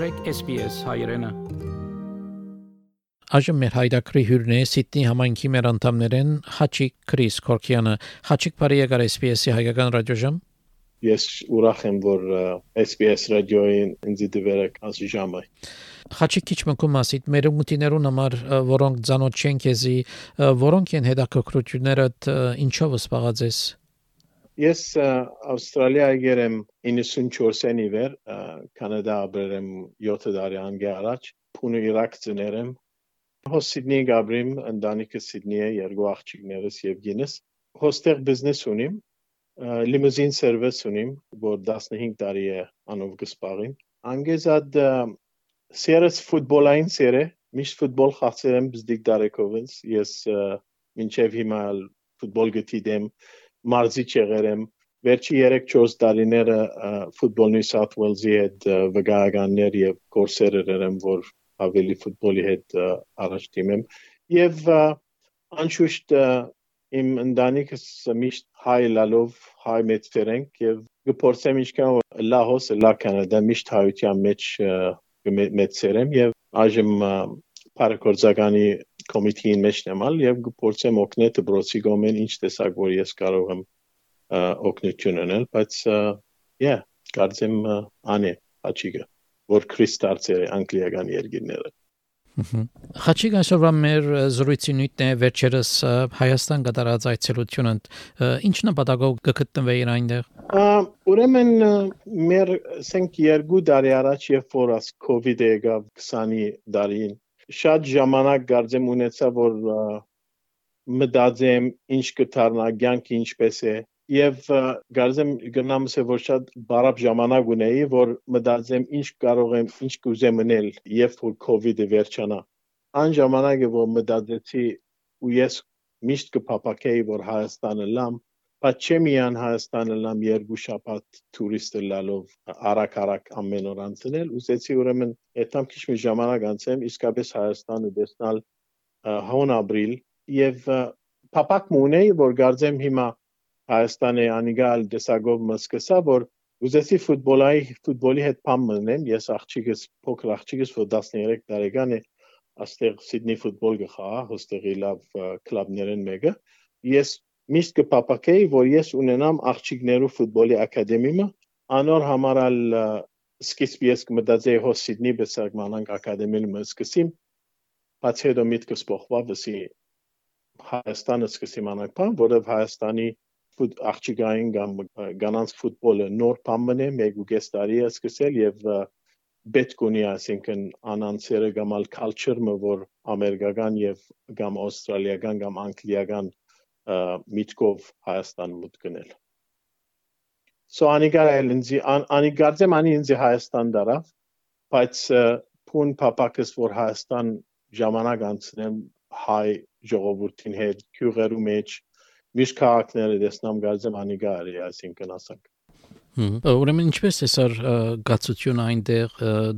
մտրեք SPS հայրենը։ Այժմ մեր հայրակրի հյուրն է Սիդնի համայնքի մեր անդամներեն Հաչիկ Քրիս Քորքյանը։ Հաչիկ բարի եկար SPS-ի հայկական ռադիոժամ։ Ես ուրախ եմ, որ SPS ռադիոին ինձ դիվերակ ասի ժամը։ Հաչիկ քիչ մկում ասիդ մեր մուտիներուն համար որոնք ցանոթ չեն քեզի, որոնք են հետաքրքրությունները ինչով սպաղած ես։ Ես Ավստրալիա եկել եմ 94-ին իվեր, Կանադա ապրել եմ 7 տարի անգե առաջ, փունը Իրաք ծներեմ։ Հոս Սիդնի գաբրիմ, ընտանիքը Սիդնի է, երկու աղջիկներս եւ գինս։ Հոստեղ բիզնես ունիմ, լիմուզին սերվիս ունիմ, որ 15 տարի է անով գսպաղին։ Անգեզად սերս ֆուտբոլային սեր է, միշտ ֆուտբոլ խաղացել եմ բզդիկ դարեկովից։ Ես մինչև հիմա ֆուտբոլ գտիդեմ մարզիչ եղել եմ վերջի 3-4 տարիները ֆուտբոլի South Wales-ի հետ վկայականներ եւ կորսեր երերեմ որ ավելի ֆուտբոլի հետ առաջ դիմեմ եւ անշուշտ իմ ընտանիքս միշտ հայ լալով հայ մեծերենք եւ գործեմ ինչքան լահոս լա կանադա միշտ հայության մեջ մեծերեմ եւ այժմ բարեգործականի կոմիտեին մեջ նեմալ եւ գործեմ օգնել դբրոցի գոմեն ինչ տեսակ որ ես կարող եմ օգնություն անել բայց yeah կարծեմ անի աչիգա որ քրիստարցեր անգլիական երկիրները Խաչիկ այսօրվա մեր զրույցի նույնն է վերջերս Հայաստան կատարած այցելությունը ինչ նպատակով կգտնվեին այնտեղ ուրեմն մեր սենք երկու տարի առաջ երբ որ աս իդը եկավ 20-ի դարին շատ ժամանակ գարձեմ ունեցա որ մտածեմ ինչ կդառնա ցանկը ինչպես է եւ գարձեմ գնամս է որ շատ բարապ ժամանակ ունեի որ մտածեմ ինչ կարող եմ ինչ կուզեմ մնել երբ որ կ ូវ իդը վերջանա այն ժամանակը որ մտածեցի ու ես միշտ կփապակեի որ Հայաստանը լամ բայց չեմիան Հայաստանը լամ երկու շաբաթ տուրիստը լալով արակ-արակ ամեն օր անցնել ուզեցի ուրեմն այդամ քիչ մի ժամանակ անցեմ իսկապես Հայաստանը տեսնալ հոն ապրիլ եւ փապակ մունեի որ գարձեմ հիմա Հայաստանի անիգալ դեսագով մսկսա որ ուզեցի ֆուտբոլայի ֆուտբոլի հետ փամ մնեմ ես աղջիկս փոքր աղջիկս որ 13 տարեկան է աստեղ Սիդնի ֆուտբոլ գխա հոստեղի լավ կլաբներեն մեկը ես միշտ կփապակեի, որ ես ունենամ աղջիկներու ֆուտբոլի ակադեմիա, անոր համարալ սկիզբ ես կմտածեի հո Սիդնի բեսակմանանք ակադեմիան մսկսիմ, բայց հետո միտքս փոխվա, վսի Հայաստանը սկսի մանակփան, որով Հայաստանի ֆուտ աղջիկային կամ գանանց ֆուտբոլը նոր բան է, մեկ ու կես տարի է սկսել եւ պետք ունի ասինքն անանցերը կամ ալ culture-ը որ ամերիկական եւ կամ ավստրալիական կամ անգլիական միտքով Հայաստան մուտք գնել։ So անիգարել ինձ անիգարձեմ անի ինձ Հայաստան դարավ, բայց փուն փապակս որ Հայաստան ժամանակ անցնեմ հայ ժողովրդին հետ քյուղերու մեջ միշտ քաղաքները դեսնամ գարձեմ անիգարի, այսինքն ասենք Ուրեմն ինչպես է սար գացությունը այնտեղ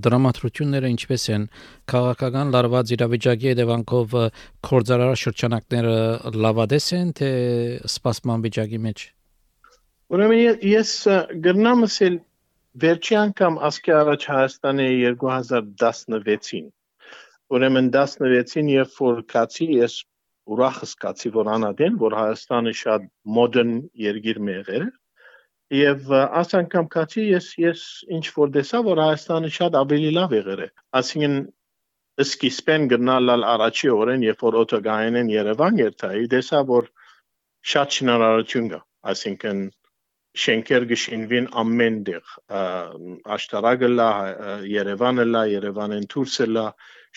դրամատրությունները ինչպես են քաղաքական լարված իրավիճակի հետևանքով կորձարար շրջանակները լավադես են թե սպասման վիճակի մեջ Ուրեմն ես գրնամ ասել վերջի անգամ ասկի առաջ Հայաստանի 2016-ին Ուրեմն 16-ին երբ որ կացի ես ուրախ սկացի որ անադեն որ Հայաստանը շատ մոդեռն երկիր մեղեր Եվ աս անգամ կացի ես ես ինչ որ տեսա որ Հայաստանը շատ ավելի լավ եղեր է։ Այսինքն սկիզբեն գնալալ առաջի օրեն երբ որ օտոգայինեն Երևան երթայի տեսա որ շատ շնորհարություն կա։ Այսինքն շենքեր գշինվին ամեն դեղ աշտարակը լա Երևանը լա Երևանեն դուրսը լա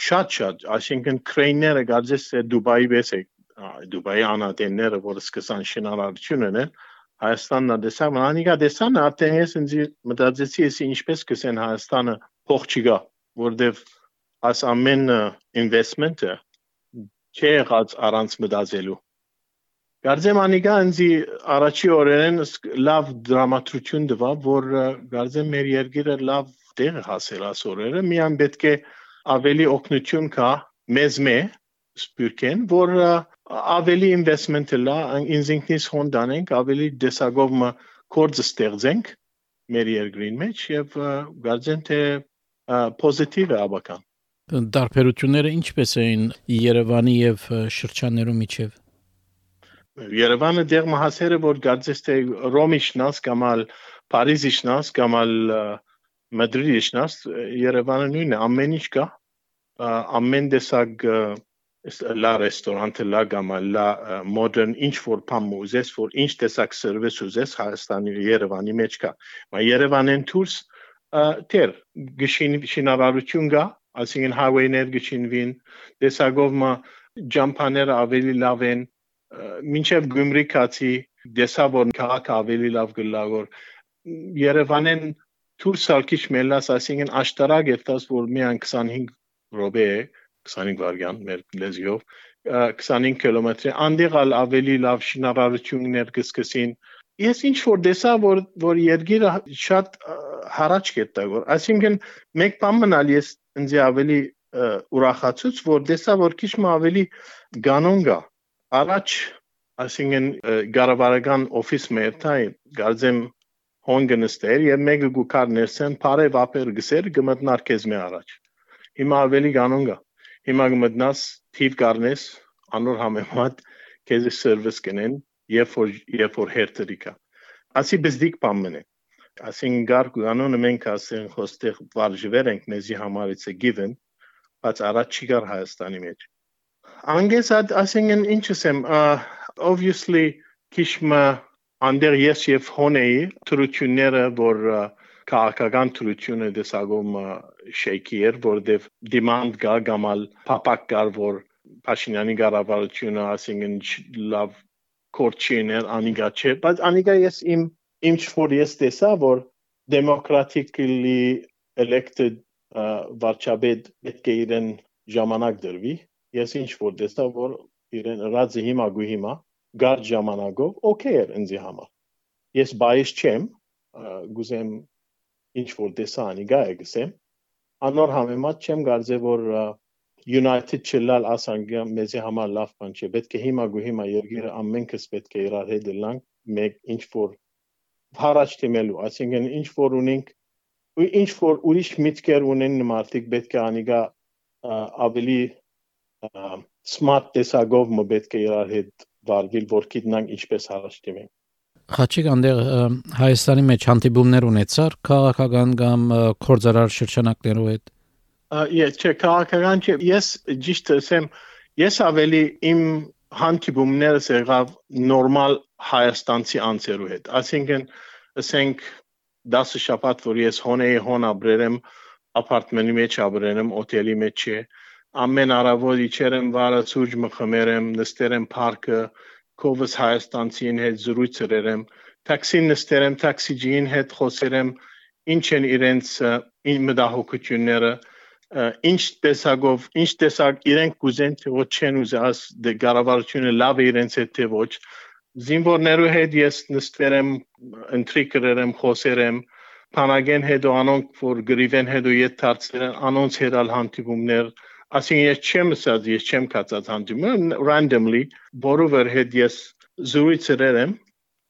շատ շատ այսինքն քրեյները գարձես Դուբայի վես է Դուբայի անատենները որ սկսան շնորհարություն ունեն Հայաստանն է դեսան, անիկա դեսան արդեն ես ինձ մտածեցի ես ինչպես կսեն Հայաստանը փող չգա, որտեվ աս ամեն investment-ը չի եղած առանց մտածելու։ Գարձեմ անիկա ինձ առաջի օրերեն լավ դրամատրություն տվա, որ գարձեմ մեր երկիրը լավ տեղ հասել ասորերը, միան պետք է ավելի օգնություն կա մեզ մե սպյուրքեն, որ ավելի investment լա ինձ ինքնիս հոն դանենք ավելի դեսագով կորձ ստեղծենք մեր երկրին մեջ եւ գարձեն թե պոզիտիվ է աբական Դարբերությունները ինչպես էին Երևանի եւ շրջաններու միջև Երևանը դեռ մահասերը որ գարձես թե Ռոմիշնաս կամալ Փարիզիշնաս կամալ Մադրիդիշնաս Երևանը նույնն է ամեն ինչ կա ամեն տեսակ la ռեստորանտը լա գամա լա մոդեռն ինչ որ բան ուզես որ ինչ տեսակ սերվիս ուզես Հայաստանի Երևանի մեջ կա մա Երևանեն դուրս թեր գշին շինարարություն կա այսինքն highway-ներ գշինվին տեսակով մա ջամփաները ավելի լավ են մինչև Գյումրիկացի դեսա որ քաղաքը ավելի լավ գլա որ Երևանեն թուր սալքիչ մելաս ասինքն աշտարակ եթաս որ միան 25 րոպե 25 վայրկյան մեր լեզյով 25 կիլոմետրի անդեղալ ավելի լավ շինարարություններ կսկսին ես ինչ որ դեսա որ որ երգիրը շատ հարաճ կետա որ այսինքն մեկ բան մնալ ես ինձ ավելի ուրախացուց որ դեսա որ քիչ ավելի գանոն գա առաջ այսինքն գարավարական օֆիս մերթայ գարձեմ հոնգնստեր եւ մեկը գուքար ներսեն բարե վապեր գսեր գմտնար քեզ մի առաջ հիմա ավելի կանոն գա հիմա գմտնաս թիվ կարնես անոր համեմատ քեզ սերվիս կնեն երբ որ երբ որ հերթրիկա ասի բզդիկ բամն է ասին գար կանոնը մենք ասեն խոստեղ վարժվեր ենք մեզի համար it's a given բայց առաջ չի գար Հայաստանի մեջ Անգես ասենգեն ինչս եմ obviously քիշմա անդեր ես եւ հոնեի թրությունները որ քաղաքական թրությունը դեսագում շեյքի էր որովհետեւ demand գա գամալ փապակ կար որ Փաշինյանի կառավարությունը ասենգեն լավ կորչիներ անիգա չէ բայց անիգա ես իմ ինչ որ ես տեսա որ democratically elected վարչապետ պետք է իրեն ժամանակ դրվի ես ինչ որ տեսա որ իրեն ռածի հիմա գու հիմա գար ժամանակով օքեյ էր ինձի համար ես բայս չեմ գուզեմ ինչ որ տեսա անի գա եկսեմ անոր համեմատ չեմ գարձե որ United չլալ ասանգա մեզի համար լավ բան չէ պետք է հիմա գու հիմա երգիրը ամենքս պետք է իրար հետ լանք մեկ ինչ որ հարաճ թիմելու այսինքն ինչ որ ունենք ինչ որ ուրիշ միտքեր ունեն մարդիկ պետք է անիգա ավելի smart տեսակով մը պետք է իրար հետ վարվել, որ գիտնանք ինչպես առաջ դիմենք։ Խաչիկ անդեր Հայաստանի մեջ հանդիպումներ ունեցար քաղաքական կամ կորձարար շրջանակներով հետ։ Ես չէ, քաղաքական չէ։ Ես ճիշտ ասեմ, ես ավելի իմ հանդիպումներս եղավ նորմալ հայաստանցի անձերու հետ։ Այսինքն, ասենք 10 շաբաթ, որ ես հոնեի հոն ապրերեմ, ապարտմանի մեջ ապրերեմ, օտելի մեջ չէ։ Ամեն առավոտ իջերեմ վարը սուրճ մխմերեմ, նստերեմ պարկը, կովս հայաստանցին հետ զրույցերեմ, տաքսին նստերեմ, տաքսիջին հետ խոսերեմ, ինչ են իրենց ինչ մտահոգությունները, ինչ տեսակով, ինչ տեսակ իրենք կուզեն թե ոչ չեն ուզած դե կառավարությունը լավ է իրենց հետ թե ոչ զինվորներու հետ ես նստերեմ, ընտրիկրերեմ, խոսերեմ, փանագեն հետո անոնք որ գրիվեն հետո ետ դարձրեն անոնց հետ ալ հանդիպումներ ասին ես չեմ ասած, ես չեմ կացած հանդիպում, randomly բոլորը հետ ես զրույցեր եմ,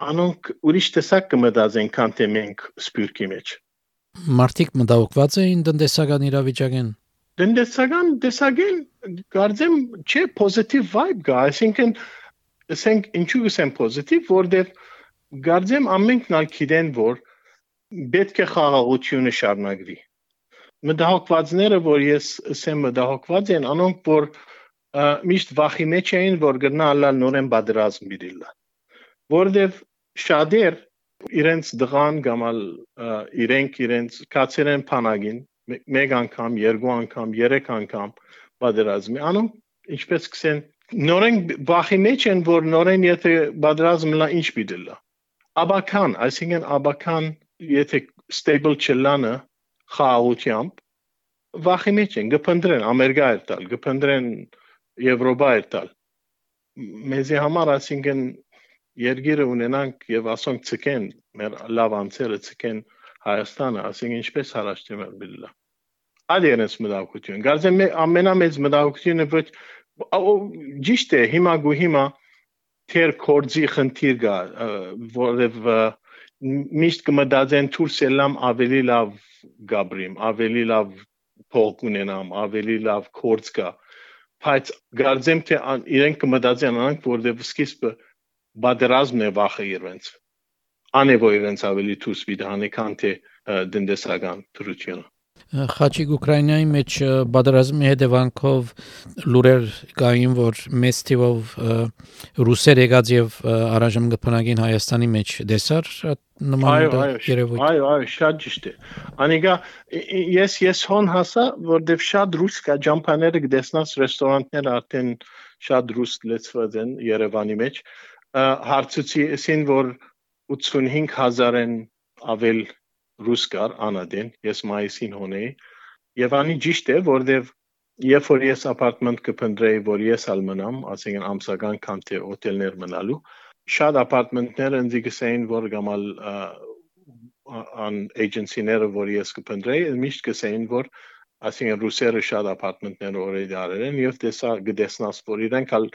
անոնք ուրիշ տեսակ կմտածեն, քան թե մենք սպյուրքի մեջ։ Մարտիկ մտահոգված էին տնտեսական իրավիճակեն։ Տնտեսական տեսակեն կարծեմ չէ positive vibe գա, այսինքն ասենք ինչու գսեմ positive, որտեվ կարծեմ ամենքն ալ գիտեն, որ պետք է խաղաղությունը շարունակվի մտահոգվածները, որ ես ասեմ մտահոգված են, անոնք որ միշտ վախի մեջ էին, որ գնալա նորեն բادرազմ իրիլա։ Որտեվ շատեր իրենց դղան կամ իրենք իրենց կացերեն փանագին մեկ անգամ, երկու անգամ, երեք անգամ բادرազմ։ Անոնք ինչպես կսեն նորեն վախի մեջ են, որ նորեն եթե բادرազմ լա ինչ պիտի լա։ Աբական, այսինքն աբական, եթե stable չլանը խաղաղությամբ վախի մեջ են գփնդրեն ամերիկա էր տալ գփնդրեն եվրոպա էր տալ մեզի համար ասինքն երգիրը ունենանք եւ ասոնք ցկեն մեր լավ անցերը ցկեն Հայաստանը ասինքն ինչպես դեմել բիլլա ալերնս մտահոգություն գարձեմ ամենամեծ մտահոգությունը ոչ ճիշտ է հիմա գու հիմա թեր կորձի խնդիր գա որև միշտ կմտածեն դուրս ելամ ավելի լավ գաբրիմ, ավելի լավ փող կունենամ, ավելի լավ կորց կա։ Բայց գարձեմ թե իրենք կմտածեն անանք, որտեղ սկիզբը բادرազմն է վախը իրենց։ Անեվո իրենց ավելի ցույց մի դանի քան թե դնդեսական դրությունը։ Խաչիկ Ուկրաինայի մեջ բادرազմի հետևանքով լուրեր կային, որ մեծ թիվով ռուսեր եկած եւ առաջում կփնակին Հայաստանի մեջ դեսար նման երևույթ։ Այո, այո, շատ ճիշտ է։ Անիկա ես ես հոն հասա, որովհետեւ շատ ռուս կա ջամփաները դեսնաս ռեստորաններ արդեն շատ ռուս լեցված են Երևանի մեջ։ Հարցուցի ասին, որ 85000-ն ավել ռուս կար անադեն, ես մայիսին հոնեի, եւ անի ճիշտ է, որովհետեւ երբ որ ես ապարտմենտ կփնտրեի, որ ես ալ մնամ, ասենք ամսական կամ թե հոթելներ մնալու, շատ ապարտմենտներ ինձ գսեին, որ գամալ ան էջենսիները, որ ես կփնտրեի, միշտ գսեին, որ ասենք ռուսերը շատ ապարտմենտներ օրեդի արել են եւ տեսա գտեսնաս, որ իրենք ալ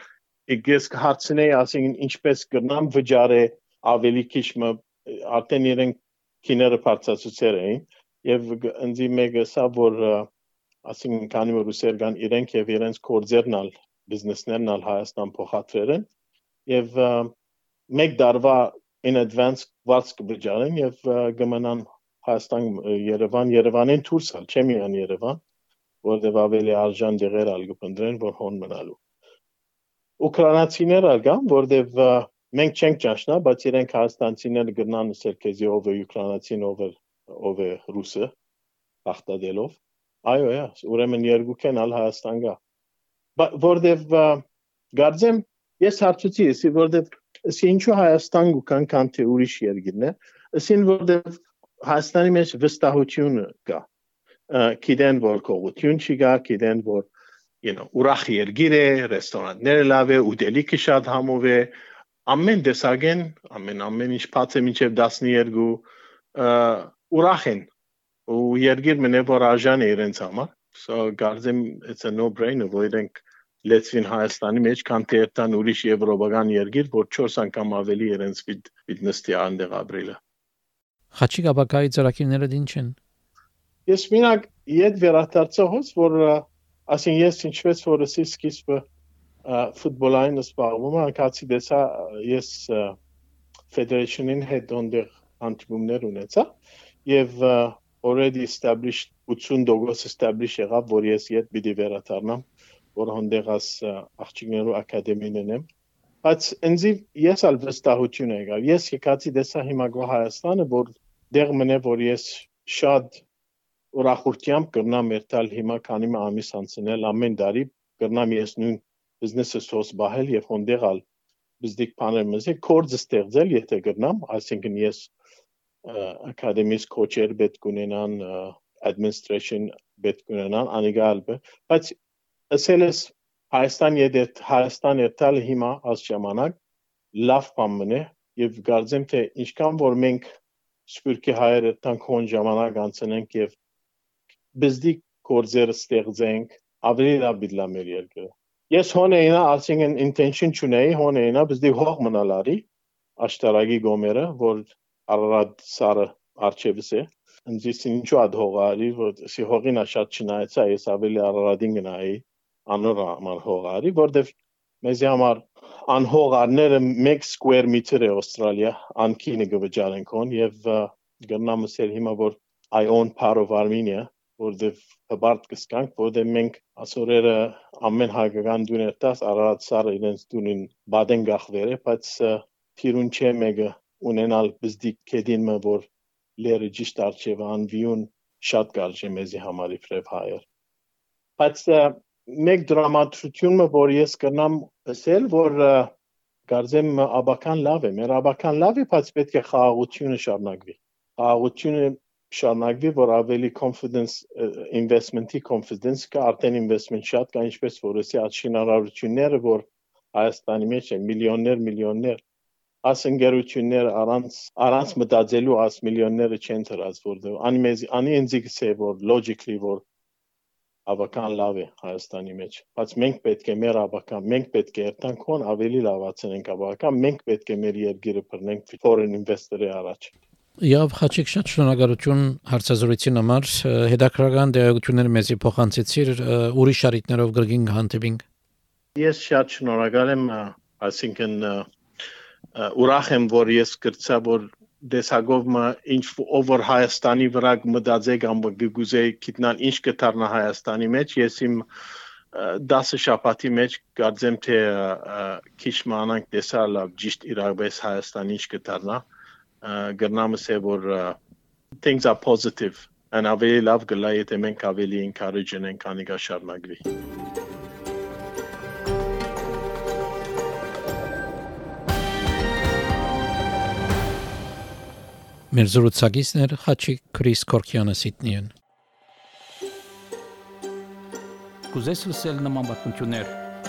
իգես հարցնեի, ասենք ինչպես կգնամ վճարե ավելի քիչ մը արդեն իրենք քիները բարձացուցեր էին եւ ընձի մեկը սա որ ասին քանի որ ուսեր կան իրենք եւ իրենց կորձերնալ բիզնեսներն ալ Հայաստան փոխադրել են եւ մեկ դարվա in advance վարձ կբջանեն եւ գմնան Հայաստան Երևան Երևանին դուրս ալ չեմ իրան Երևան որտեվ ավելի արժան դեղեր ալ կփնտրեն որ հոն մնալու Ուկրաինացիները կան որտեվ մենք չենք ճաշնա, բայց իրենք հայաստանցիները գտնան ասել քեզի ով է ուկրաինացին, ով է ով է ռուսը բախտադելով։ Այո, այո, ուրեմն երկուքեն ալ Հայաստան գա։ Որտեվ գարձեմ ես հարցուցի, ասի որտեվ ասի ինչու Հայաստան գուքան քան թե ուրիշ երկիրներ, ասին որտեվ Հայաստանի մեջ վստահություն կա։ Գիտեն որ կողություն չի գա, գիտեն որ you know ուրախ երգիր է, ռեստորանները լավ է, ուտելիքը շատ համով է, ամեն դեսագեն, ամեն ամեն ինչ բաց է մինչև 12 ուրախ են ու երգիր մնե որ արժան է իրենց համար so գարձեմ it's a no brainer որ իրենք լեցվին Հայաստանի մեջ քան թե երթան ուրիշ եվրոպական երգիր որ 4 անգամ ավելի իրենց վիդ վիտնստի անդեղ ապրելը Խաչիկ աբակայի ծրագիրները դին չեն Ես մինակ իդ վերադարձողս որ ասին ես ինչպես որ սկիզբը ֆուտբոլային սպառվում է անկացի դեսա ես ֆեդերեյշնին հետ ոնդեր հանդիպումներ ունեցա եւ already established 80% establish եղավ որ ես իդ պիտի վերադառնամ որ հոնդեղած աղջիկներու ակադեմիան եմ բայց ինձ ես ալ վստահություն եկա ես եկացի դեսա հիմա գո Հայաստանը որ դեղ մնե որ ես շատ ուրախությամբ կրնամ երթալ հիմա քանի ամիս անցնել ամեն տարի կրնամ ես նույն բիզնեսը սոս բահել եւ հոնդեղալ բիզնիկ բաներ մզի կորձ ստեղծել եթե գտնամ այսինքն ես academics coach-եր պետք ունենան administration պետք ունենան անիգալ բայց ասելս Հայաստան եդետ Հայաստան երթալ հիմա աս ժամանակ լավ բան մնե եւ գարձեմ թե ինչքան որ մենք սպյուրքի հայերը տանք հոն ժամանակ անցնենք եւ բիզնիկ կորձեր ստեղծենք ավելի լավ բիդլա մեր երկրը Ես հոնեինա ասինքն intention չունեի, հոնեինա բզդի հող մնալարի աշտարագի գոմերը, որ Արարատ սարը արչևս է։ Ինձ ինչու ад հողարի, որ սի հողինա շատ չնայեցա, ես ավելի Արարատին գնայի, անոր համար հողարի, որտեվ մեզի համար անհողարները 1 square meter է Ավստրալիա, անքինը գվճարեն կոն եւ գնամսել հիմա որ I own part of Armenia որտեվ հբարտ կսկանք, որտեվ մենք ասորերը ամեն հայկական դուներ տաս Արարատ սարը իրենց դունին բադեն գախվեր է, բայց թիրուն չէ մեկը ունենալ բզդիկ կեդին մը որ լերը ճիշտ արջև անվիուն շատ կարժե մեզի համար իբրև հայեր։ Բայց մեկ դրամատրությունը որ ես կնամ ասել որ գարձեմ աբական լավ է, մեր աբական լավ է, բայց պետք է խաղաղությունը շարունակվի։ Խաղաղությունը շարունակվի, որ ավելի confidence investment-ի confidence կա, արդեն investment շատ կա, ինչպես որ էսի աշինարարությունները, որ Հայաստանի մեջ են միլիոններ, միլիոններ աս ընկերություններ առանց առանց մտածելու աս միլիոնները չեն դրած որտեղ անի մեզ անի ինձ գսե որ logically որ ավական լավ է Հայաստանի մեջ բայց մենք պետք է մեր ավական մենք պետք է երթանք հոն ավելի լավացնենք ավական մենք պետք է մեր երկիրը բռնենք foreign investor-ի առաջ Եվ հաճիկ շատ շնորհակալություն հարցազրույցին համար հետաքրական դերակցություններ մեզի փոխանցեցիր ուրիշ շարիտներով գրգին հանդիպինք Ես շատ շնորհակալ եմ այսինքն ուրախ եմ որ ես գրծա որ դեսագով մը ինչ over Հայաստանի վրա մտածե կամ գուզե գիտնալ ինչ կդառնա Հայաստանի մեջ ես իմ 10 շաբաթի մեջ կարծեմ թե քիչ մանանք տեսալ ճիշտ իրավես Հայաստանի ինչ կդառնա գրնամս է որ things are positive and ավելի լավ գլա եթե մենք ավելի encourage ենք անիկա շարունակվի Մեր զրուցակիցներ Խաչիկ Քրիս Կորքյանը Սիդնիեն Կուզես լսել նման բանություններ